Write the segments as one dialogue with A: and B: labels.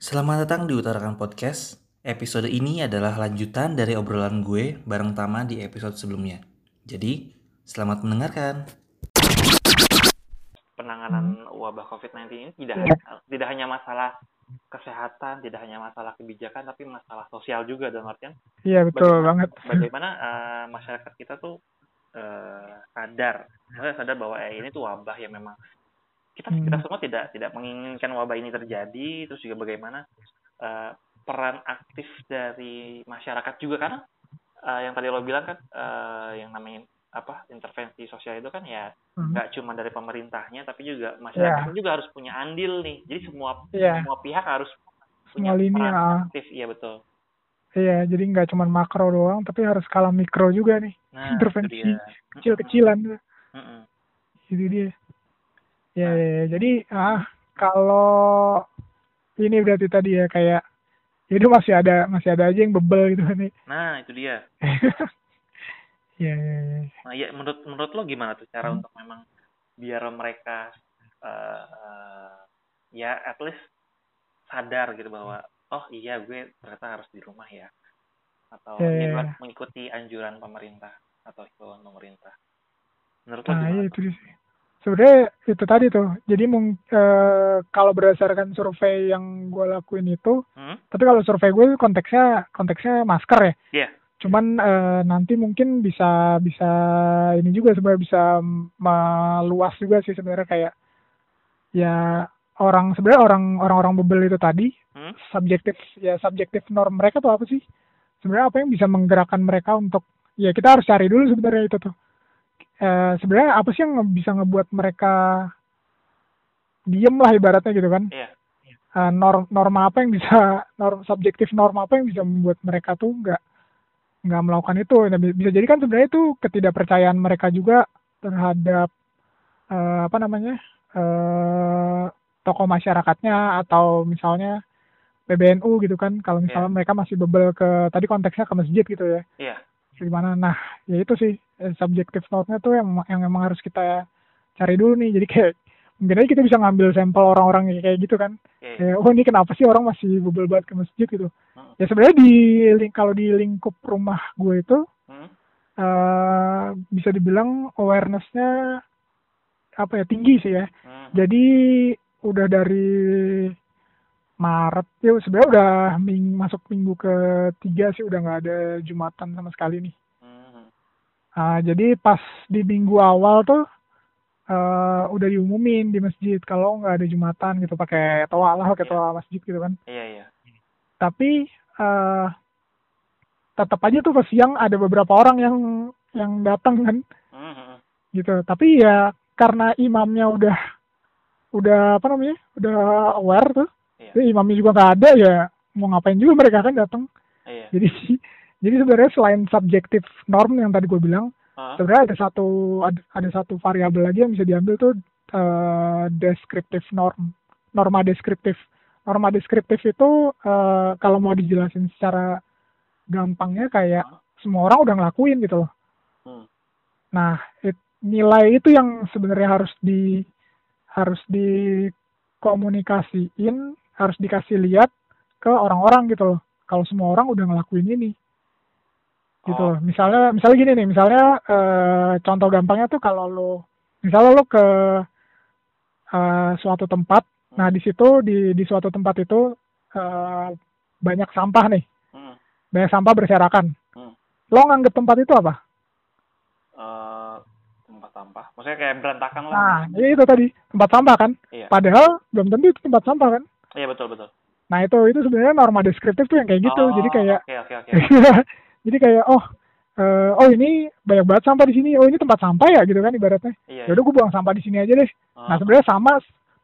A: Selamat datang di Utarakan Podcast. Episode ini adalah lanjutan dari obrolan gue bareng Tama di episode sebelumnya. Jadi, selamat mendengarkan.
B: penanganan wabah COVID-19 ini tidak
C: Iya.
B: tidak hanya masalah kesehatan, tidak hanya masalah kebijakan, tapi masalah sosial juga dalam artian
C: Iya betul
B: Bagaimana-
C: banget.
B: bagaimana eh, masyarakat kita tuh eh, sadar, Maksudnya sadar bahwa eh, ini tuh wabah yang memang kita
C: Hmm.
B: kita semua tidak tidak menginginkan wabah ini terjadi, terus juga bagaimana eh, peran aktif dari masyarakat juga karena eh, yang tadi lo bilang kan eh, yang namanya apa intervensi sosial itu kan ya
C: Hmm.
B: nggak cuma dari pemerintahnya tapi juga masyarakat
C: Iya.
B: juga harus punya andil nih jadi semua
C: Iya,
B: semua pihak harus punya
C: semua lini
B: peran
C: ya.
B: aktif iya betul
C: Iya, jadi nggak cuma makro doang, tapi harus skala mikro juga nih,
B: nah
C: Intervensi
B: itu dia.
C: kecil-kecilan.
B: Mm-mm.
C: Itu dia. Ya, ya, ya. jadi ah kalau ini berarti tadi ya kayak itu masih ada masih ada aja yang bebel gitu kan nih.
B: nah itu dia
C: Iya, iya, iya.
B: nah ya menurut menurut lo gimana tuh cara
C: Hmm.
B: untuk memang biar mereka eh, eh, ya at least sadar gitu bahwa oh iya gue ternyata harus di rumah ya atau
C: Iya,
B: ya,
C: iya.
B: mengikuti anjuran pemerintah atau himbauan pemerintah menurut lo
C: Nah,
B: gimana
C: iya
B: tuh?
C: itu dia. Sebenarnya itu tadi tuh. Jadi mung, eh, kalau berdasarkan survei yang gue lakuin itu,
B: Hmm?
C: tapi kalau survei gue konteksnya konteksnya masker ya.
B: Iya.
C: Cuman eh, nanti mungkin bisa bisa ini juga sebenarnya bisa meluas juga sih sebenarnya kayak ya orang sebenarnya orang orang-orang bebel itu tadi
B: Hmm?
C: subjektif ya subjektif norm mereka tuh apa sih? Sebenarnya apa yang bisa menggerakkan mereka untuk ya kita harus cari dulu sebenarnya itu tuh. Eh, sebenarnya apa sih yang bisa ngebuat mereka diem lah ibaratnya gitu kan?
B: Iya.
C: Eh, norm norma apa yang bisa norm subjektif norma apa yang bisa membuat mereka tuh nggak nggak melakukan itu Nah, bi- bisa jadi kan sebenarnya itu ketidakpercayaan mereka juga terhadap eh, apa namanya eh tokoh masyarakatnya atau misalnya PBNU gitu kan kalau misalnya mereka masih bebel ke tadi konteksnya ke masjid gitu ya
B: Iya.
C: gimana nah ya itu sih eh, subjektif note-nya tuh yang yang memang harus kita cari dulu nih jadi kayak mungkin aja kita bisa ngambil sampel orang-orang kayak gitu kan
B: Iya.
C: kayak oh ini kenapa sih orang masih bebel banget ke masjid gitu
B: Hmm.
C: ya sebenarnya di link kalau di lingkup rumah gue itu
B: Hmm?
C: eh bisa dibilang awareness-nya apa ya tinggi sih ya
B: Hmm.
C: jadi udah dari Maret ya sebenarnya udah ming masuk minggu ketiga sih udah nggak ada jumatan sama sekali nih. Ah, jadi pas di minggu awal tuh eh udah diumumin di masjid kalau nggak ada jumatan gitu pakai toa lah pakai
B: Iya.
C: toa masjid gitu kan
B: Iya, iya.
C: tapi eh tetap aja tuh pas siang ada beberapa orang yang yang datang kan
B: hmm, hmm.
C: gitu tapi ya karena imamnya udah udah apa namanya udah aware tuh
B: Iya.
C: jadi imamnya juga nggak ada ya mau ngapain juga mereka kan datang
B: Iya.
C: jadi jadi sebenarnya selain subjektif norm yang tadi gue bilang
B: Hah?
C: sebenarnya ada satu ada, ada satu variabel lagi yang bisa diambil tuh eh, deskriptif norm norma deskriptif norma deskriptif itu eh, kalau mau dijelasin secara gampangnya kayak
B: Hah?
C: semua orang udah ngelakuin gitu loh
B: Hmm.
C: nah it- nilai itu yang sebenarnya harus di harus dikomunikasiin harus dikasih lihat ke orang-orang gitu loh kalau semua orang udah ngelakuin ini gitu
B: Oh.
C: misalnya misalnya gini nih misalnya eh, contoh gampangnya tuh kalau lo misalnya lo ke eh, suatu tempat nah di situ di di suatu tempat itu eh, banyak sampah nih
B: Hmm.
C: banyak sampah berserakan
B: Hmm.
C: lo nganggep tempat itu apa
B: Eh, tempat sampah. Maksudnya kayak berantakan lah.
C: nah ya itu tadi tempat sampah kan
B: Iya.
C: padahal belum tentu itu tempat sampah kan
B: Iya betul betul.
C: nah itu itu sebenarnya norma deskriptif tuh yang kayak gitu
B: Oh,
C: jadi kayak
B: Oke oke oke.
C: jadi kayak oh eh, oh ini banyak banget sampah di sini. Oh ini tempat sampah ya gitu kan ibaratnya.
B: Iya.
C: ya udah gue buang sampah di sini aja deh.
B: Oh,
C: nah sebenarnya sama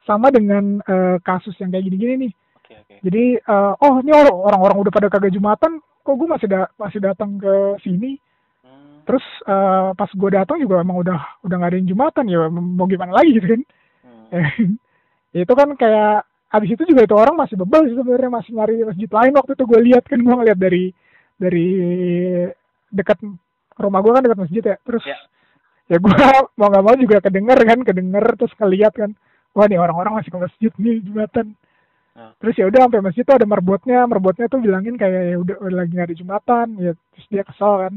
C: sama dengan eh, kasus yang kayak gini-gini nih.
B: Oke oke.
C: jadi eh, oh ini orang- orang-orang udah pada kagak jumatan. Kok gue masih da masih datang ke sini?
B: Hmm.
C: terus eh, pas gue datang juga emang udah udah nggak ada yang jumatan. Ya mau gimana lagi gitu kan.
B: Hmm.
C: Itu kan kayak habis itu juga itu orang masih bebel sih sebenarnya. Masih nyari masjid lain waktu itu gue lihat kan gue ngeliat dari dari dekat rumah gue kan dekat masjid ya. Terus
B: Ya.
C: ya gue mau nggak mau juga kedenger kan kedenger terus ngeliat kan wah nih orang-orang masih ke masjid nih jumatan.
B: Ah.
C: terus ya udah sampai masjid tuh ada merbotnya merbotnya tuh bilangin kayak ya udah udah lagi nggak ada jumatan ya terus dia kesel kan.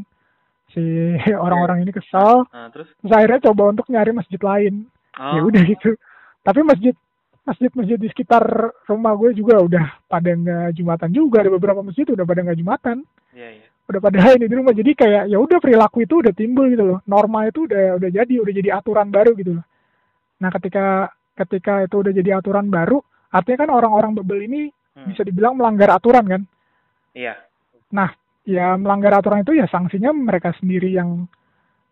C: Si orang-orang ini kesel.
B: Nah, terus?
C: Terus akhirnya coba untuk nyari masjid lain.
B: Oh,
C: ya udah gitu. Tapi masjid masjid masjid di sekitar rumah gue juga udah pada nggak jumatan juga. Ada beberapa masjid udah pada nggak jumatan.
B: Iya iya.
C: Udah pada ini di rumah. Jadi kayak ya udah perilaku itu udah timbul gitu loh. Norma itu udah udah jadi udah jadi aturan baru gitu loh. Nah ketika ketika itu udah jadi aturan baru artinya kan orang-orang bebel ini
B: Hmm.
C: bisa dibilang melanggar aturan kan?
B: Iya.
C: Nah ya melanggar aturan itu ya sanksinya mereka sendiri yang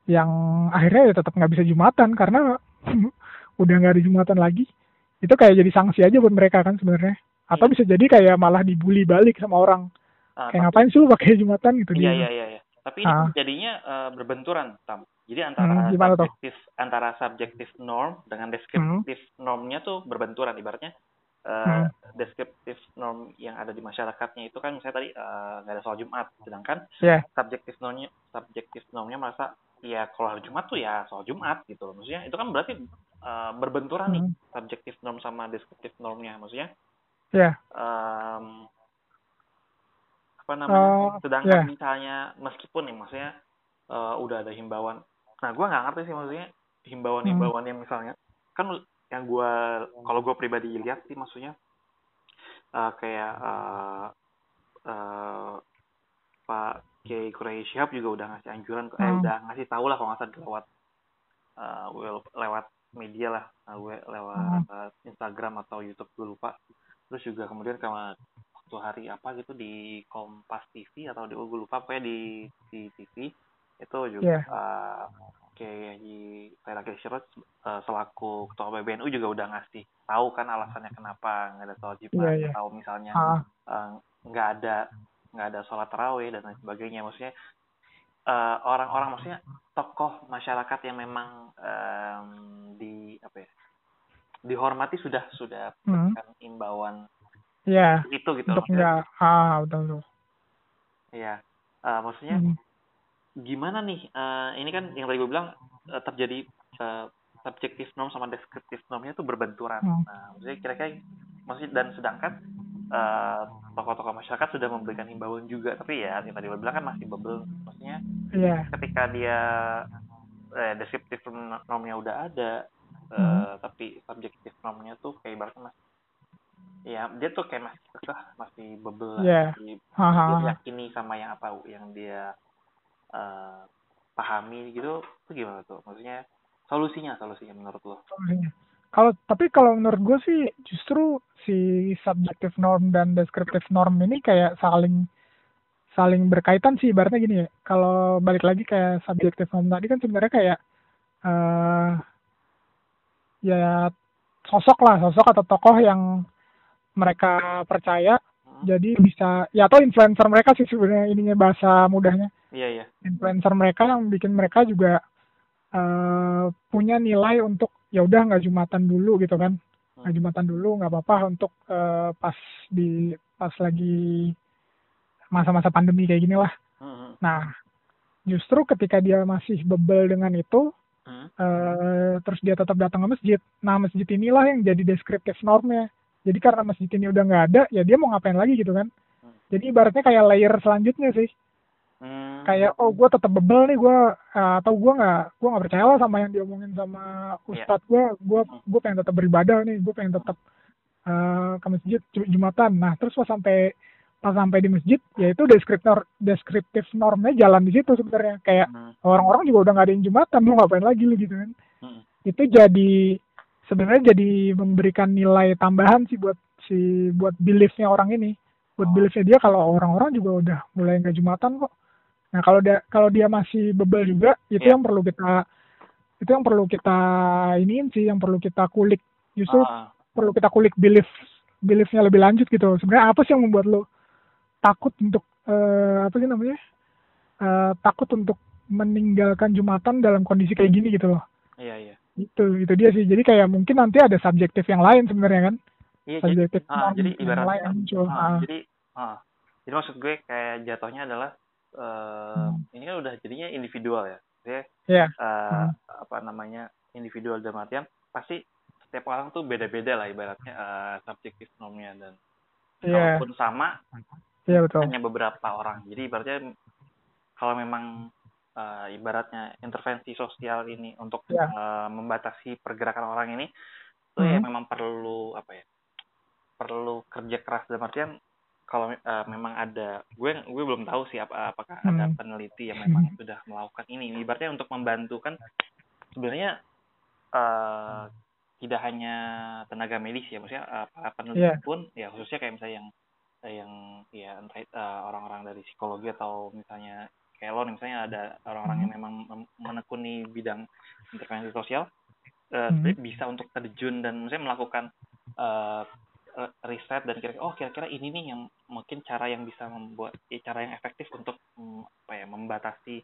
C: yang akhirnya ya tetap nggak bisa jumatan karena udah nggak ada jumatan lagi itu kayak jadi sanksi aja buat mereka kan sebenarnya. Atau
B: Iya.
C: bisa jadi kayak malah dibully balik sama orang.
B: Ah,
C: kayak
B: tapi-
C: ngapain sih lu pakai jumatan gitu
B: iya
C: dia?
B: iya iya iya. Tapi ini
C: Ah.
B: jadinya eh, berbenturan tam. Jadi antara
C: Hmm, gimana tuh?
B: subjektif antara subjektif norm dengan deskriptif normnya tuh berbenturan. Ibaratnya eh,
C: Hmm.
B: deskriptif norm yang ada di masyarakatnya itu kan misalnya tadi eh, nggak ada soal Jumat. Sedangkan
C: ya
B: subjektif normnya subjektif normnya merasa ya kalau hari Jumat tuh ya soal Jumat gitu loh. Maksudnya itu kan berarti eh, berbenturan nih
C: Hmm.
B: subjektif norm sama deskriptif normnya maksudnya
C: ya
B: em, apa namanya
C: Oh,
B: sedangkan
C: ya.
B: misalnya meskipun nih maksudnya eh, udah ada himbauan nah gue nggak ngerti sih maksudnya himbauan-himbauan
C: Hmm.
B: yang misalnya kan yang gue kalau gue pribadi lihat sih maksudnya eh, kayak eh, eh, Pak Kiai Quraisy Shihab juga udah ngasih anjuran eh
C: Hmm.
B: udah ngasih tahu lah kalau nggak salah lewat eh, wel- lewat media lah we- lewat
C: Hmm.
B: eh, Instagram atau YouTube gue lupa terus juga kemudian sama waktu hari apa gitu di Kompas TV atau di gue lupa pokoknya di di TV itu juga
C: Iya.
B: eh, kayak di Terakhir Syirat eh, selaku ketua PBNU juga udah ngasih tahu kan alasannya kenapa nggak ada sholat Jumat
C: Iya, iya.
B: atau misalnya
C: ah,
B: eh, nggak ada nggak ada sholat tarawih dan lain sebagainya maksudnya eh, orang-orang maksudnya tokoh masyarakat yang memang em, di apa ya dihormati sudah sudah
C: hmm.
B: memberikan imbauan
C: ya
B: itu gitu
C: untuk
B: maksudnya
C: nggak ah betul betul.
B: Ya eh, maksudnya
C: Hmm.
B: gimana nih? Eh, ini kan yang tadi gue bilang eh, terjadi eh, subjektif norm sama deskriptif normnya itu berbenturan.
C: Hmm.
B: nah maksudnya kira-kira maksudnya dan sedangkan tokoh-tokoh masyarakat sudah memberikan himbauan juga tapi ya yang tadi gue bilang kan masih bubble maksudnya
C: iya
B: ketika dia eh, deskriptif normnya udah ada eh,
C: Hmm.
B: tapi subjektif normnya tuh kayak ibaratnya masih ya dia tuh kayak masih kekeh masih bebel lah,
C: Iya.
B: masih
C: ha, ha,
B: dia
C: ha.
B: yakini sama yang apa yang dia eh, pahami gitu itu gimana tuh maksudnya solusinya solusinya menurut lo
C: solusinya. Kalau tapi kalau menurut gue sih justru si subjective norm dan descriptive norm ini kayak saling saling berkaitan sih ibaratnya gini ya. Kalau balik lagi kayak subjective norm tadi kan sebenarnya kayak eh ya sosok lah, sosok atau tokoh yang mereka percaya
B: Hmm?
C: jadi bisa ya atau influencer mereka sih sebenarnya ininya bahasa mudahnya
B: iya iya
C: influencer mereka yang bikin mereka juga eh, punya nilai untuk ya udah nggak jumatan dulu gitu kan nggak
B: Hmm.
C: jumatan dulu nggak apa-apa untuk eh, pas di pas lagi masa-masa pandemi kayak gini lah.
B: Hmm,
C: nah justru ketika dia masih bebel dengan itu
B: hmm.
C: eh, terus dia tetap datang ke masjid. Nah masjid inilah yang jadi deskriptif normnya. Jadi karena masjid ini udah nggak ada ya dia mau ngapain lagi gitu kan.
B: Hmm.
C: jadi ibaratnya kayak layer selanjutnya sih.
B: Hmm.
C: kayak oh gue tetap bebel nih gue atau gue nggak gue nggak percaya lah sama yang diomongin sama
B: Iya.
C: ustadz gue gue gue pengen tetap beribadah nih gue pengen tetap eh, ke masjid Jum- jumatan. Nah terus pas sampai pas sampai di masjid ya itu deskriptor deskriptif normnya jalan di situ sebenarnya kayak
B: Hmm.
C: orang-orang juga udah nggak ada yang jumatan lu ngapain lagi lu gitu kan
B: Hmm.
C: itu jadi sebenarnya jadi memberikan nilai tambahan sih buat si buat beliefnya orang ini buat
B: Oh.
C: beliefnya dia kalau orang-orang juga udah mulai nggak jumatan kok nah kalau dia kalau dia masih bebel juga itu
B: Iya.
C: yang perlu kita itu yang perlu kita iniin sih yang perlu kita kulik justru
B: Ah,
C: perlu kita kulik belief beliefnya lebih lanjut gitu sebenarnya apa sih yang membuat lo takut untuk eh, apa sih namanya? Eh, takut untuk meninggalkan jumatan dalam kondisi kayak gini gitu loh.
B: Iya iya.
C: Itu itu dia sih. Jadi kayak mungkin nanti ada subjektif yang lain sebenarnya kan?
B: Iya jadi
C: subjektif
B: ah, jadi
C: yang
B: ibarat
C: lain yang muncul
B: ah,
C: Ah,
B: jadi ah, jadi maksud gue kayak jatuhnya adalah eh,
C: Hmm.
B: ini kan udah jadinya individual ya. Jadi
C: Iya.
B: eh,
C: Hmm.
B: apa namanya individual dalam artian pasti setiap orang tuh beda-beda lah ibaratnya uh, subjektif normnya dan
C: Iya,
B: kalaupun sama
C: iya betul.
B: hanya beberapa orang. Jadi ibaratnya kalau memang uh, ibaratnya intervensi sosial ini untuk
C: Ya.
B: uh, membatasi pergerakan orang ini itu ya
C: Mhm.
B: memang perlu apa ya? Perlu kerja keras dalam artian kalau uh, memang ada gue gue belum tahu sih apa apakah ada
C: Hmm.
B: peneliti yang memang sudah melakukan ini. Ibaratnya untuk membantu kan sebenarnya uh, tidak hanya tenaga medis ya maksudnya uh, para peneliti
C: Iya.
B: pun ya khususnya kayak misalnya yang yang ya entah uh, orang-orang dari psikologi atau misalnya kayak lo nih, misalnya ada orang-orang yang memang mem- menekuni bidang intervensi sosial uh,
C: Hmm.
B: bisa untuk terjun dan misalnya melakukan uh, riset dan kira-kira oh kira-kira ini nih yang mungkin cara yang bisa membuat eh, cara yang efektif untuk mm, apa ya membatasi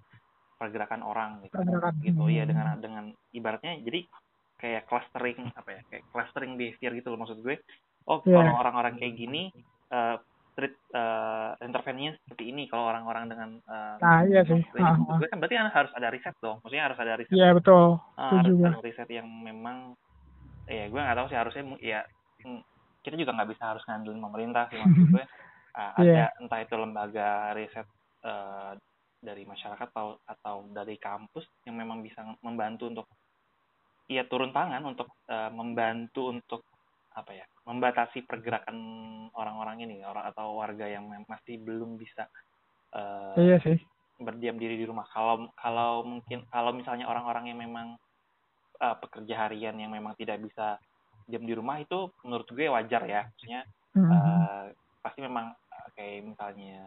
B: pergerakan orang gitu
C: Pergerakan.
B: gitu
C: Hmm.
B: dengan dengan ibaratnya jadi kayak clustering apa ya kayak clustering behavior gitu loh maksud gue oh
C: Iya.
B: kalau orang-orang kayak gini eh treat eh, intervensinya seperti ini kalau orang-orang dengan eh,
C: Nah, iya sih. Ah, ah.
B: gue kan berarti kan harus ada riset dong maksudnya harus ada riset
C: Iya betul. Itu
B: harus
C: juga.
B: ada riset yang memang ya gue nggak tahu sih harusnya ya mm, kita juga nggak bisa harus ngandelin pemerintah sih maksud gue Ah,
C: Iya.
B: ada entah itu lembaga riset eh, dari masyarakat atau atau dari kampus yang memang bisa membantu untuk ya turun tangan untuk eh, membantu untuk apa ya membatasi pergerakan orang-orang ini orang atau warga yang masih belum bisa eh,
C: Iya sih.
B: berdiam diri di rumah. Kalau kalau mungkin kalau misalnya orang-orang yang memang uh, pekerja harian yang memang tidak bisa diam di rumah itu menurut gue wajar ya. Maksudnya
C: Mhm.
B: uh, pasti memang uh, kayak misalnya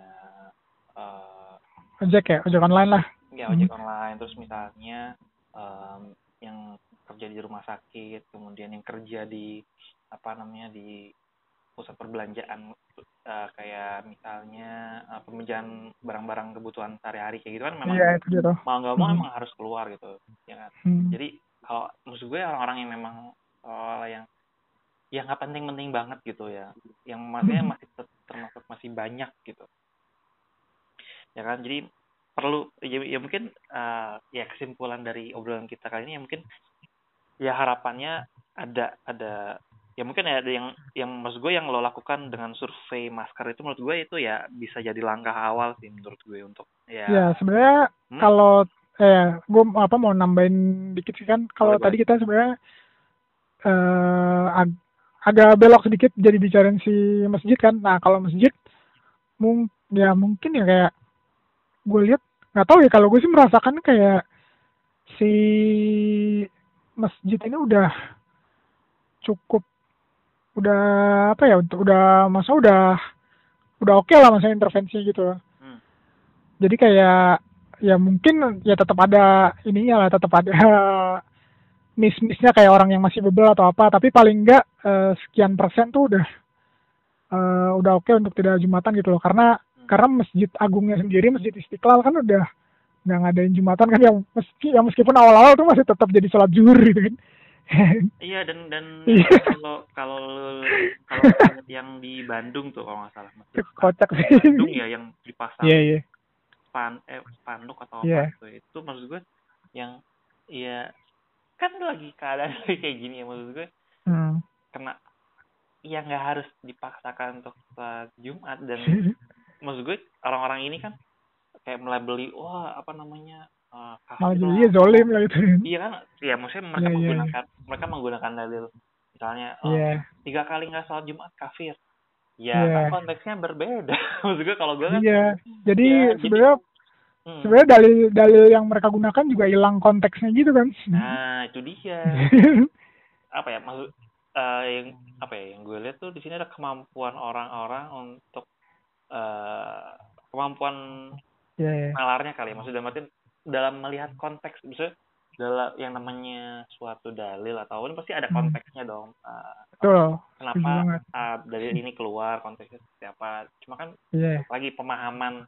B: uh,
C: Ojek ya, ojek online lah.
B: ya ojek online terus misalnya um, yang kerja di rumah sakit, kemudian yang kerja di apa namanya di pusat perbelanjaan uh, kayak misalnya uh, pembelanjaan barang-barang kebutuhan sehari-hari kayak gitu kan memang
C: itu dia tuh.
B: mau nggak mau
C: Hmm.
B: emang harus keluar gitu ya kan
C: Hmm.
B: jadi kalau maksud gue orang-orang yang memang uh, yang yang nggak penting-penting banget gitu ya yang maksudnya
C: Hmm.
B: masih ter- termasuk masih banyak gitu ya kan jadi perlu ya, ya mungkin uh, ya kesimpulan dari obrolan kita kali ini ya mungkin ya harapannya ada ada ya mungkin ada yang yang maksud gue yang lo lakukan dengan survei masker itu menurut gue itu ya bisa jadi langkah awal sih menurut gue untuk ya,
C: Ya sebenarnya
B: Hmm?
C: kalau eh gue apa mau nambahin dikit sih kan kalau tadi kita sebenarnya eh ag- agak belok sedikit jadi bicarain si masjid kan. Nah kalau masjid mung ya mungkin ya kayak gue lihat nggak tahu ya kalau gue sih merasakan kayak si masjid ini udah cukup udah apa ya untuk udah masa udah udah oke lah masa intervensi gitu.
B: Hmm.
C: jadi kayak ya mungkin ya tetap ada ininya lah tetap ada miss-missnya kayak orang yang masih bebel atau apa. Tapi paling enggak eh, sekian persen tuh udah eh, udah oke untuk tidak jumatan gitu loh. Karena karena masjid agungnya sendiri masjid istiqlal kan udah nggak ngadain jumatan kan yang meski ya meskipun awal-awal tuh masih tetap jadi sholat zuhur gitu kan
B: Iya dan dan
C: Iya.
B: kalau kalau kalau yang di Bandung tuh kalau nggak salah
C: Itu kocak sih.
B: Bandung ya yang dipasang
C: iya iya.
B: pan eh spanduk atau apa itu itu maksud gue yang ya kan lagi keadaan kayak gini ya maksud gue.
C: Hmm.
B: kena ya nggak harus dipaksakan untuk sholat Jumat dan maksud gue orang-orang ini kan kayak melabeli wah apa namanya uh,
C: malah
B: kafir
C: jadi
B: lah,
C: iya zolim lah gitu
B: iya kan? Ya maksudnya mereka
C: Iya, iya.
B: menggunakan mereka menggunakan dalil. Misalnya oh,
C: iya.
B: tiga kali nggak sholat Jumat kafir. Ya
C: Iya.
B: kan konteksnya berbeda. Maksud gue kalau gue kan
C: iya. Jadi
B: Ya, jadi-
C: sebenarnya
B: hmm,
C: sebenarnya dalil dalil yang mereka gunakan juga hilang konteksnya gitu kan.
B: Nah itu dia. Apa ya maksud eh, yang apa ya yang gue lihat tuh di sini ada kemampuan orang-orang untuk eh kemampuan
C: Iya, iya.
B: nalarnya kali ya. Maksud dalam artian dalam melihat konteks misalnya dalam yang namanya suatu dalil atau ini pasti ada
C: Hmm.
B: konteksnya dong Eh,
C: betul.
B: kenapa uh, dalil ini keluar konteksnya seperti apa. Cuma kan
C: iya.
B: lagi pemahaman.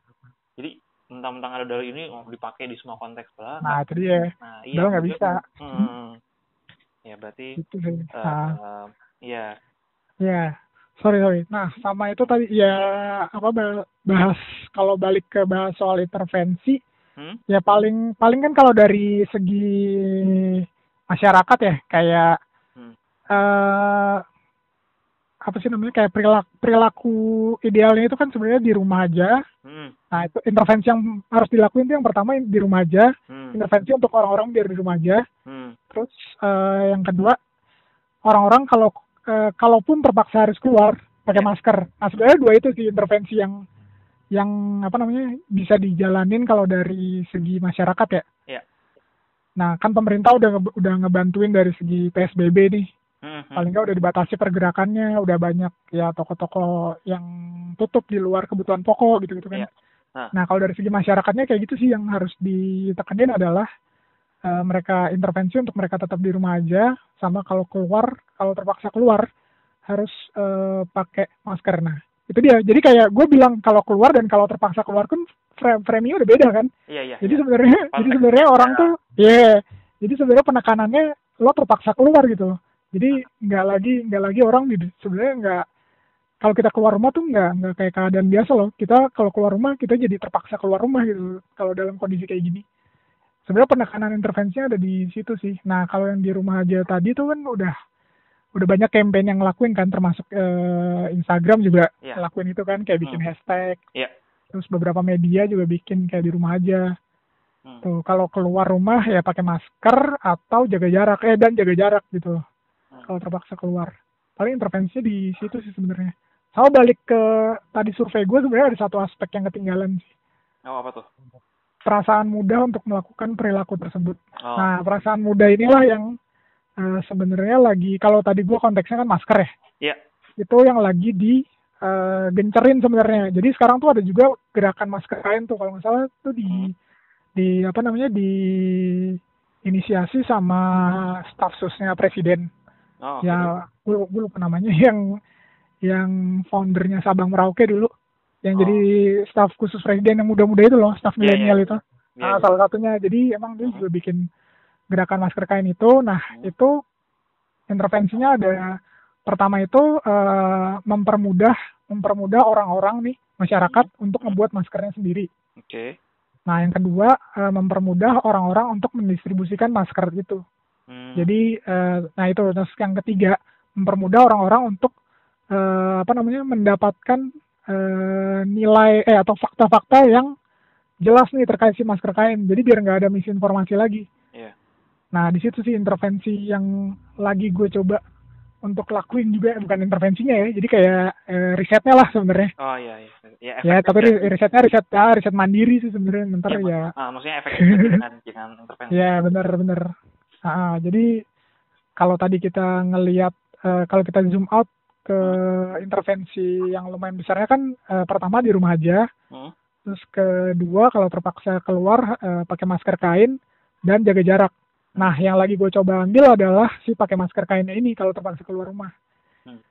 B: Jadi mentang-mentang ada dalil ini oh, dipakai di semua konteks lah
C: nah itu dia.
B: Nah
C: Padahal nggak bisa.
B: hmm, ya berarti
C: itu sih. nah.
B: eh, ya
C: ya sorry sorry. Nah sama itu tadi ya apa ba- bahas kalau balik ke bahas soal intervensi
B: hmm?
C: ya paling paling kan kalau dari segi masyarakat ya kayak
B: Hmm.
C: eh apa sih namanya kayak perilaku, perilaku idealnya itu kan sebenarnya di rumah aja.
B: Hmm.
C: Nah itu intervensi yang harus dilakuin itu yang pertama di rumah aja,
B: Hmm.
C: intervensi untuk orang-orang biar di rumah aja.
B: Hmm.
C: Terus eh, yang kedua orang-orang kalau eh, kalaupun terpaksa harus keluar pakai masker. Nah sebenarnya dua itu sih intervensi yang yang apa namanya bisa dijalanin kalau dari segi masyarakat ya.
B: Iya.
C: Nah kan pemerintah udah udah ngebantuin dari segi PSBB nih.
B: Hmm.
C: Paling nggak udah dibatasi pergerakannya, udah banyak ya toko-toko yang tutup di luar kebutuhan pokok gitu-gitu kan.
B: Iya. Nah.
C: Nah kalau dari segi masyarakatnya kayak gitu sih yang harus ditekenin adalah eh, mereka intervensi untuk mereka tetap di rumah aja, sama kalau keluar, kalau terpaksa keluar harus eh, pakai masker. Nah itu dia. Jadi kayak gue bilang kalau keluar dan kalau terpaksa keluar kan frame framingnya udah beda kan.
B: Iya iya.
C: Jadi
B: iya.
C: sebenarnya jadi sebenarnya orang
B: beda.
C: tuh ya jadi sebenarnya penekanannya lo terpaksa keluar gitu. Jadi nggak lagi nggak lagi orang di sebenarnya nggak kalau kita keluar rumah tuh nggak nggak kayak keadaan biasa loh. Kita kalau keluar rumah kita jadi terpaksa keluar rumah gitu. Kalau dalam kondisi kayak gini. Sebenarnya penekanan intervensinya ada di situ sih. Nah kalau yang di rumah aja tadi tuh kan udah udah banyak campaign yang ngelakuin kan termasuk eh, Instagram juga
B: Iya.
C: ngelakuin itu kan kayak bikin
B: Hmm.
C: hashtag.
B: Iya.
C: Terus beberapa media juga bikin kayak di rumah aja.
B: Hmm.
C: Tuh, kalau keluar rumah ya pakai masker atau jaga jarak eh dan jaga jarak gitu.
B: Hmm.
C: Kalau terpaksa keluar. Paling intervensinya di situ sih sebenarnya. Sama balik ke tadi survei gue sebenarnya ada satu aspek yang ketinggalan sih.
B: Oh apa tuh?
C: Perasaan muda untuk melakukan perilaku tersebut.
B: Oh.
C: Nah, perasaan muda inilah yang eh, sebenarnya lagi kalau tadi gue konteksnya kan masker ya.
B: Iya.
C: Itu yang lagi di eh, gencerin sebenarnya. Jadi sekarang tuh ada juga gerakan masker kain tuh kalau nggak salah tuh di
B: Hmm.
C: di apa namanya di inisiasi sama staf susnya presiden
B: Oh.
C: ya gue, gue lupa namanya yang yang foundernya Sabang Merauke dulu yang
B: Oh.
C: jadi staf khusus presiden yang muda-muda itu loh staf
B: Iya,
C: milenial
B: iya.
C: itu
B: Iya,
C: Nah,
B: iya.
C: salah satunya jadi emang dia juga bikin gerakan masker kain itu nah
B: Mhm.
C: itu intervensinya ada pertama itu eh, mempermudah mempermudah orang-orang nih masyarakat untuk membuat maskernya sendiri
B: Oke.
C: Nah, yang kedua eh, mempermudah orang-orang untuk mendistribusikan masker itu.
B: Hmm.
C: Jadi, eh, nah itu terus yang ketiga mempermudah orang-orang untuk eh, apa namanya mendapatkan eh, nilai eh atau fakta-fakta yang jelas nih terkait si masker kain. Jadi biar nggak ada misinformasi lagi. Nah, di situ sih intervensi yang lagi gue coba untuk lakuin juga bukan intervensinya ya. Jadi kayak eh, risetnya lah sebenarnya.
B: Oh iya iya. Ya,
C: Ya, tapi
B: ya.
C: ri- risetnya riset ah, riset mandiri sih sebenarnya. Ntar
B: Iya,
C: ya
B: Ah, maksudnya efektif dengan dengan intervensi.
C: Ya benar-benar. Ah, jadi kalau tadi kita ngelihat eh, kalau kita zoom out ke intervensi yang lumayan besarnya kan eh, pertama di rumah aja,
B: Hmm.
C: terus kedua kalau terpaksa keluar eh, pakai masker kain dan jaga jarak. Nah yang lagi gue coba ambil adalah si pakai masker kainnya ini kalau terpaksa keluar rumah.
B: Hmm.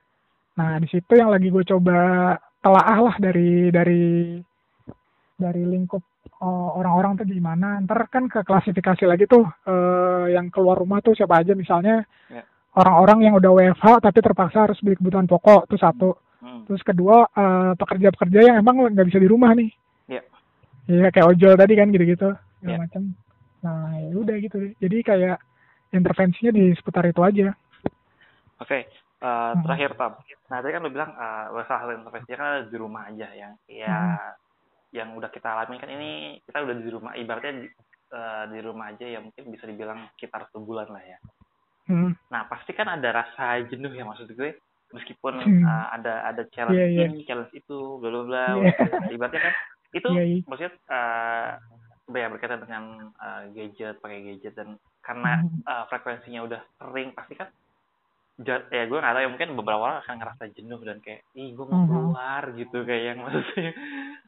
C: Nah di situ yang lagi gue coba telaah lah dari dari dari lingkup oh, orang-orang tuh gimana. Ntar kan ke klasifikasi lagi tuh eh, yang keluar rumah tuh siapa aja misalnya
B: Ya.
C: orang-orang yang udah WFH tapi terpaksa harus beli kebutuhan pokok tuh satu.
B: Hmm.
C: Terus kedua eh, pekerja-pekerja yang emang nggak bisa di rumah nih.
B: Iya.
C: Iya kayak ojol tadi kan gitu-gitu
B: Iya.
C: macam. Nah ya udah gitu. Jadi kayak intervensinya di seputar itu aja.
B: Oke, eh,
C: Hmm.
B: terakhir Tam. Nah tadi kan lo bilang eh masalah intervensi kan ada di rumah aja yang ya yang udah kita alami kan ini kita udah di rumah ibaratnya di, eh, di rumah aja ya mungkin bisa dibilang sekitar sebulan lah ya.
C: Hmm.
B: Nah pasti kan ada rasa jenuh ya maksud gue meskipun
C: Hmm.
B: eh, ada ada challenge
C: Iya, iya.
B: ini challenge itu bla bla bla
C: Iya.
B: ibaratnya kan itu
C: Iya, iya.
B: maksudnya eh ya berkaitan dengan eh, gadget pakai gadget dan karena
C: Hmm.
B: eh, frekuensinya udah sering pasti kan ya gue nggak tahu ya mungkin beberapa orang akan ngerasa jenuh dan kayak ih gue mau
C: Mhm.
B: keluar gitu kayak yang maksudnya eh,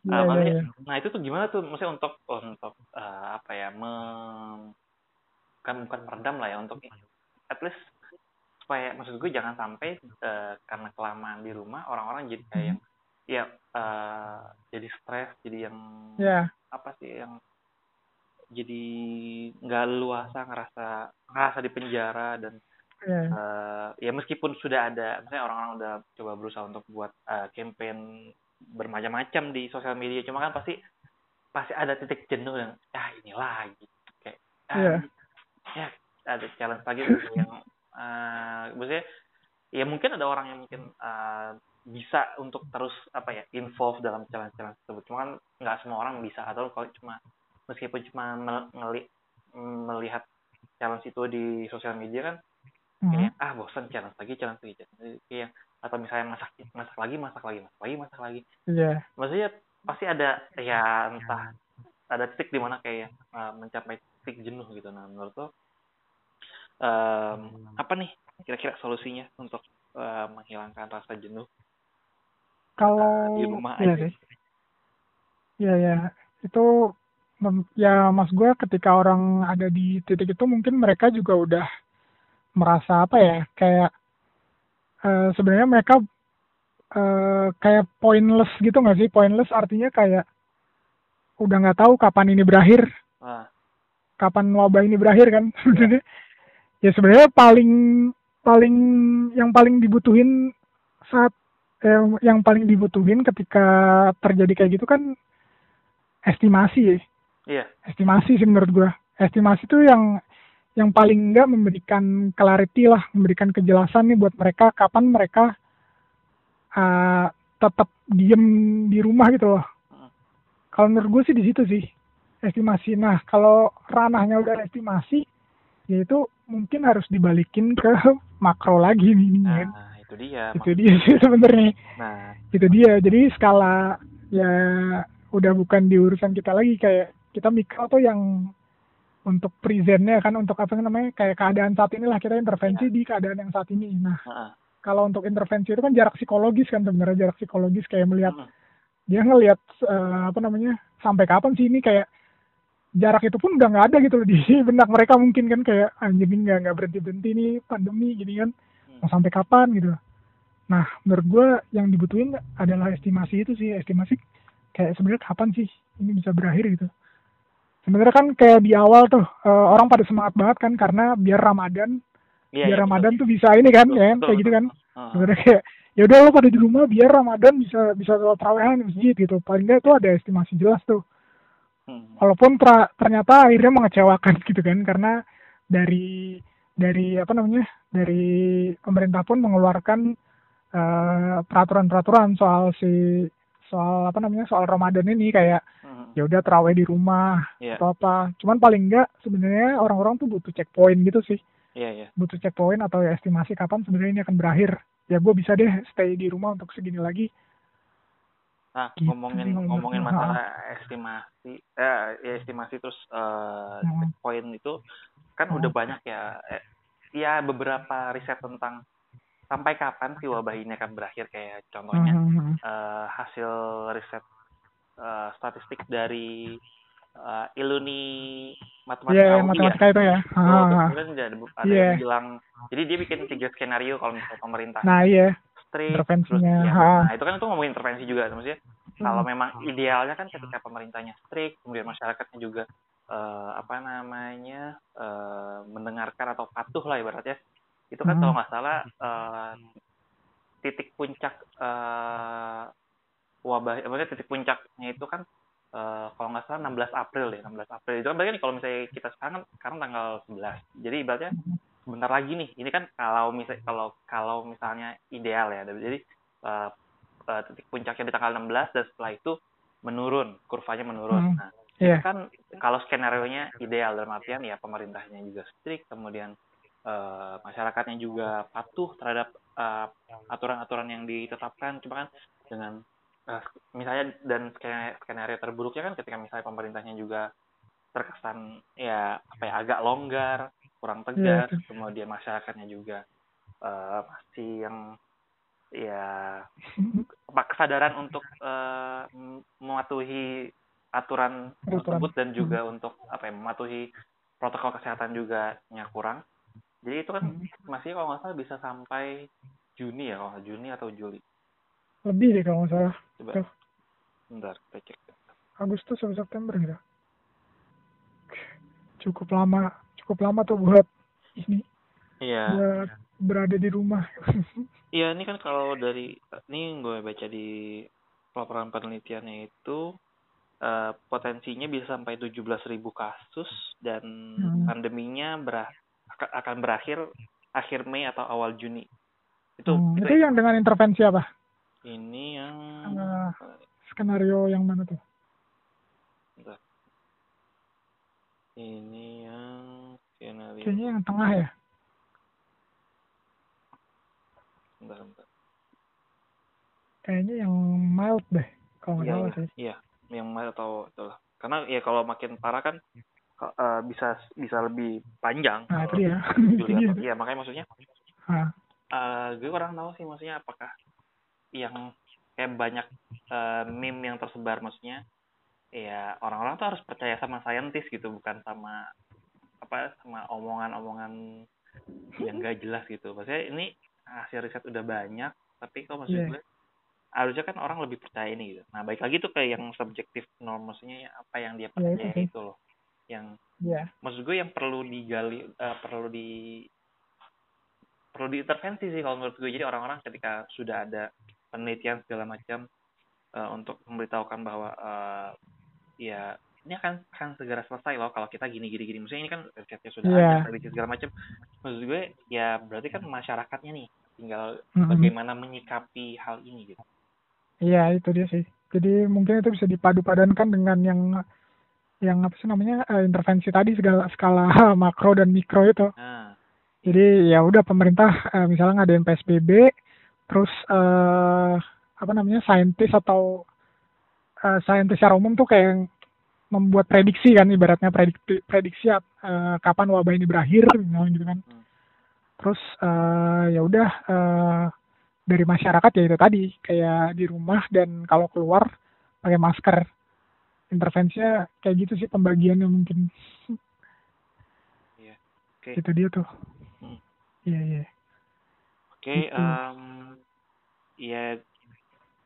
C: iya,
B: maksudnya
C: iya.
B: nah itu tuh gimana tuh maksudnya untuk untuk eh, apa ya mem, bukan bukan meredam lah ya untuk at least supaya maksud gue jangan sampai eh, karena kelamaan di rumah orang-orang jadi kayak yang ya eh, jadi stres jadi yang
C: Ya.
B: apa sih yang jadi nggak luasa ngerasa ngerasa di penjara dan
C: Iya.
B: eh, ya meskipun sudah ada misalnya orang-orang udah coba berusaha untuk buat eh, campaign bermacam-macam di sosial media cuma kan pasti pasti ada titik jenuh dan ah ini lagi kayak ah,
C: Iya.
B: ya ada challenge lagi yang eh, maksudnya ya mungkin ada orang yang mungkin uh, bisa untuk terus apa ya involve dalam challenge-challenge tersebut cuma kan nggak semua orang bisa atau kalau cuma meskipun cuma meli melihat challenge itu di sosial media kan hmm. kayak ah bosan challenge lagi challenge lagi challenge kayak atau misalnya masak masak lagi masak lagi masak lagi masak lagi.
C: Iya. Yeah.
B: maksudnya pasti ada ya entah ada titik di mana kayak uh, mencapai titik jenuh gitu. Nah menurut lo um, apa nih kira-kira solusinya untuk uh, menghilangkan rasa jenuh?
C: Kalau
B: di rumah
C: iya
B: aja.
C: sih. ya ya itu ya mas gue ketika orang ada di titik itu mungkin mereka juga udah merasa apa ya kayak uh, sebenarnya mereka uh, kayak pointless gitu nggak sih pointless artinya kayak udah nggak tahu kapan ini berakhir ah. kapan wabah ini berakhir kan sebenarnya ya sebenarnya paling paling yang paling dibutuhin saat eh, yang paling dibutuhin ketika terjadi kayak gitu kan estimasi ya.
B: Iya.
C: Estimasi sih menurut gua. Estimasi itu yang yang paling enggak memberikan clarity lah, memberikan kejelasan nih buat mereka kapan mereka uh, tetap diem di rumah gitu loh. Kalau menurut gue sih di situ sih estimasi. Nah kalau ranahnya udah estimasi, yaitu mungkin harus dibalikin ke makro lagi nih.
B: Nah, itu dia.
C: Itu dia sih sebenarnya. Nah, itu dia. Jadi skala ya udah bukan di urusan kita lagi kayak kita mikro tuh yang untuk presentnya kan untuk apa namanya kayak keadaan saat inilah kita intervensi ya. di keadaan yang saat ini. Nah, uh kalau untuk intervensi itu kan jarak psikologis kan sebenarnya jarak psikologis kayak melihat uh dia ngelihat uh, apa namanya sampai kapan sih ini kayak jarak itu pun udah nggak ada gitu loh di benak mereka mungkin kan kayak anjing nggak nggak berhenti berhenti nih pandemi gini kan hmm. mau sampai kapan gitu nah menurut gue yang dibutuhin adalah estimasi itu sih estimasi kayak sebenarnya kapan sih ini bisa berakhir gitu sebenarnya kan kayak di awal tuh uh, orang pada semangat banget kan karena biar ramadan ya, biar ya, ramadan betul. tuh bisa ini kan betul, ya betul, kayak gitu kan uh. sebenarnya kayak ya udah lo pada di rumah biar ramadan bisa bisa terawehan di masjid gitu paling nggak tuh ada estimasi jelas tuh Hmm. Walaupun pra, ternyata akhirnya mengecewakan gitu kan karena dari dari apa namanya dari pemerintah pun mengeluarkan peraturan peraturan-peraturan soal si soal apa namanya soal Ramadan ini kayak hmm. Ya udah terawih di rumah yeah. atau apa. Cuman paling enggak sebenarnya orang-orang tuh butuh checkpoint gitu sih.
B: Yeah, yeah.
C: Butuh checkpoint atau ya estimasi kapan sebenarnya ini akan berakhir. Ya gue bisa deh stay di rumah untuk segini lagi
B: Nah, gitu, ngomongin ngomongin masalah estimasi, eh, ya estimasi terus uh, hmm. poin itu kan hmm. udah banyak ya, eh, ya beberapa riset tentang sampai kapan sih wabah ini akan berakhir kayak contohnya hmm. uh, hasil riset uh, statistik dari uh, Iluni matematika
C: yeah, matematika ya. itu ya.
B: Oh, ah. ada, ada yeah. yang bilang jadi dia bikin tiga skenario kalau misalnya pemerintah.
C: Nah, iya. Yeah
B: strict
C: intervensinya
B: terus, ya, nah itu kan itu ngomongin intervensi juga maksudnya hmm. kalau memang idealnya kan ketika pemerintahnya strict kemudian masyarakatnya juga uh, apa namanya uh, mendengarkan atau patuh lah ibaratnya itu kan hmm. kalau nggak salah uh, titik puncak uh, wabah maksudnya titik puncaknya itu kan uh, kalau nggak salah 16 April ya 16 April. Itu kan berarti kalau misalnya kita sekarang kan sekarang tanggal 11 jadi ibaratnya sebentar lagi nih ini kan kalau misal kalau kalau misalnya ideal ya. Jadi uh, uh, titik puncaknya di tanggal 16 dan setelah itu menurun kurvanya menurun. Hmm. nah yeah. kan kalau skenario nya ideal dalam artian ya pemerintahnya juga strict kemudian uh, masyarakatnya juga patuh terhadap aturan-aturan uh, yang ditetapkan. Cuma kan dengan uh, misalnya dan skenario terburuknya kan ketika misalnya pemerintahnya juga terkesan ya apa ya agak longgar kurang iya, tegas, yeah. kemudian masyarakatnya juga uh, masih yang ya kesadaran untuk uh, mematuhi aturan tersebut dan juga hmm. untuk apa ya mematuhi protokol kesehatan juga nya kurang. Jadi itu kan hmm. masih kalau nggak salah bisa sampai Juni ya kalau Juni atau Juli.
C: Lebih deh kalau nggak salah.
B: Coba. Tuh. Bentar, kita cek.
C: Agustus atau September gitu. Cukup lama cukup lama tuh buat ini
B: iya
C: buat berada di rumah
B: iya ini kan kalau dari ini gue baca di laporan penelitiannya itu uh, potensinya bisa sampai 17.000 kasus dan hmm. pandeminya berah akan berakhir akhir Mei atau awal Juni Itu,
C: Hmm,
B: itu,
C: itu yang dengan intervensi apa?
B: Ini yang
C: Eh, Skenario yang mana tuh?
B: bentar. ini yang skenario
C: Kayaknya yang tengah ya.
B: bentar, bentar.
C: Kayaknya yang mild deh. Kalau nggak
B: Iya,
C: salah
B: iya,
C: sih.
B: iya. Yang mana tahu itulah. Karena ya kalau makin parah kan ka- eh, bisa bisa lebih panjang.
C: Nah itu dia.
B: Iya, makanya maksudnya
C: Ah,
B: eh gue kurang tahu sih maksudnya apakah yang kayak banyak eh, meme yang tersebar maksudnya ya orang-orang tuh harus percaya sama saintis gitu bukan sama apa sama omongan-omongan yang gak jelas gitu maksudnya ini hasil riset udah banyak tapi kok maksud
C: Iya.
B: gue harusnya kan orang lebih percaya ini gitu nah baik lagi tuh kayak yang subjektif norm maksudnya ya apa yang dia
C: Iya,
B: percaya
C: sih.
B: itu loh yang
C: Iya.
B: maksud gue yang perlu digali eh, perlu di perlu diintervensi sih kalau menurut gue jadi orang-orang ketika sudah ada penelitian segala macam eh, untuk memberitahukan bahwa eh, ya ini akan akan segera selesai loh kalau kita gini gini gini maksudnya ini kan risetnya sudah
C: Iya.
B: ada prediksi segala macam maksud gue ya berarti kan masyarakatnya nih tinggal
C: Mhm.
B: bagaimana menyikapi hal ini gitu
C: Iya itu dia sih. Jadi mungkin itu bisa dipadu-padankan dengan yang yang apa sih namanya eh, intervensi tadi segala skala makro dan mikro itu.
B: nah
C: Jadi ya udah pemerintah eh, misalnya ngadain PSBB, terus eh, apa namanya saintis atau eh, saintis secara umum tuh kayak membuat prediksi kan ibaratnya prediksi prediksi eh, kapan wabah ini berakhir gitu kan.
B: Hmm.
C: Terus eh, ya udah eh, dari masyarakat ya itu tadi kayak di rumah dan kalau keluar pakai masker. Intervensinya kayak gitu sih pembagiannya mungkin.
B: oke
C: Itu dia tuh.
B: Hmm.
C: Iya iya.
B: Oke,
C: Gitu.
B: em, ya,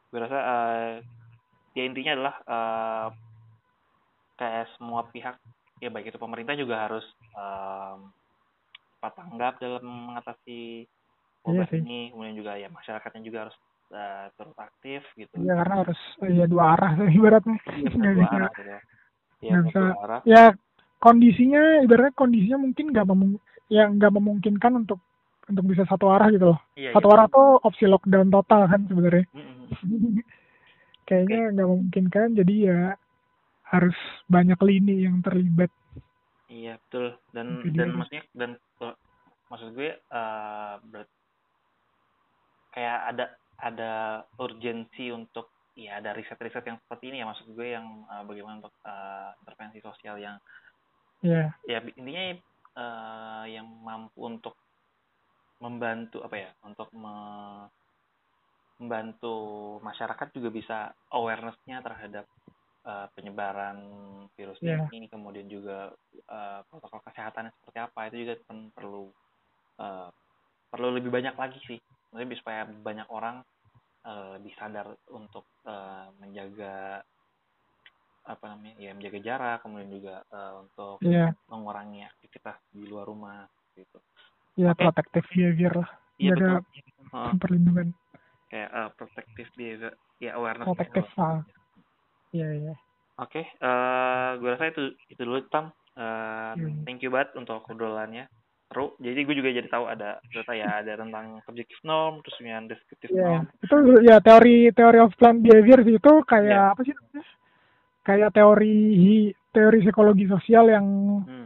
B: gue rasa eh, ya intinya adalah eh, kayak semua pihak, ya baik itu pemerintah juga harus cepat tanggap dalam mengatasi wabah
C: Iya sih.
B: ini, kemudian juga ya masyarakatnya juga harus eh, turut aktif gitu.
C: Iya karena harus ya dua arah sih ibaratnya.
B: Iya,
C: Nggak
B: dua
C: bisa.
B: arah gitu ya. Iya,
C: nggak bisa.
B: dua arah.
C: Ya kondisinya ibaratnya kondisinya mungkin nggak memung yang nggak memungkinkan untuk untuk bisa satu arah gitu loh.
B: Iya,
C: Satu
B: iya.
C: arah tuh opsi lockdown total kan sebenarnya.
B: Mm, mm.
C: Kayaknya nggak memungkinkan jadi ya harus banyak lini yang terlibat.
B: Iya betul dan dan maksudnya dan maksud gue eh berat kayak ada ada urgensi untuk ya ada riset-riset yang seperti ini ya maksud gue yang eh, bagaimana untuk eh, intervensi sosial yang
C: Ya,
B: ya intinya eh, yang mampu untuk membantu apa ya untuk me- membantu masyarakat juga bisa awareness-nya terhadap eh, penyebaran virus
C: Iya.
B: ini kemudian juga eh, protokol kesehatannya seperti apa itu juga kan perlu eh, perlu lebih banyak lagi sih. Lebih supaya banyak orang eh, lebih sadar untuk eh, menjaga apa namanya ya menjaga jarak kemudian juga eh, untuk
C: ya,
B: mengurangi aktivitas di luar rumah gitu
C: ya
B: Oke.
C: protective behavior lah.
B: iya
C: Jaga
B: betul Heeh,
C: perlindungan
B: kayak eh, protective behavior ya awareness
C: protective ah. Iya iya.
B: oke eh gue rasa itu itu dulu tam Eh,
C: Hmm.
B: thank you banget untuk obrolannya seru jadi gue juga jadi tahu ada ternyata ya ada tentang subjective norm terus yang descriptive
C: Iya,
B: norm
C: itu ya teori teori of plant behavior sih itu kayak
B: Iya.
C: apa sih namanya? Kayak teori teori psikologi sosial yang
B: hmm.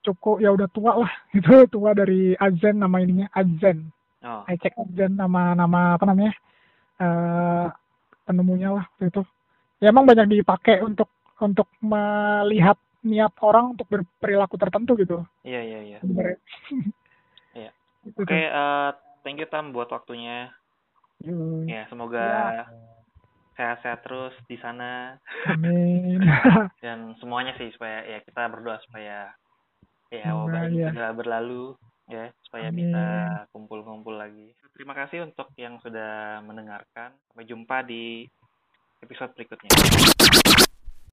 C: Cukup ya udah tua lah. Itu tua dari Azen nama ininya Azen.
B: oh
C: I check Azen nama nama apa namanya? eh penemunya lah waktu itu. Ya emang banyak dipakai untuk untuk melihat niat orang untuk berperilaku tertentu gitu.
B: iya iya iya. Iya.
C: Itu
B: oke eh, thank you tam buat waktunya ya semoga
C: Ya.
B: sehat-sehat terus di sana
C: Amin.
B: dan semuanya sih supaya ya kita berdoa supaya ya wabah ini
C: ya.
B: segera berlalu ya supaya
C: Amin.
B: bisa kumpul-kumpul lagi. Terima kasih untuk yang sudah mendengarkan. Sampai jumpa di episode berikutnya.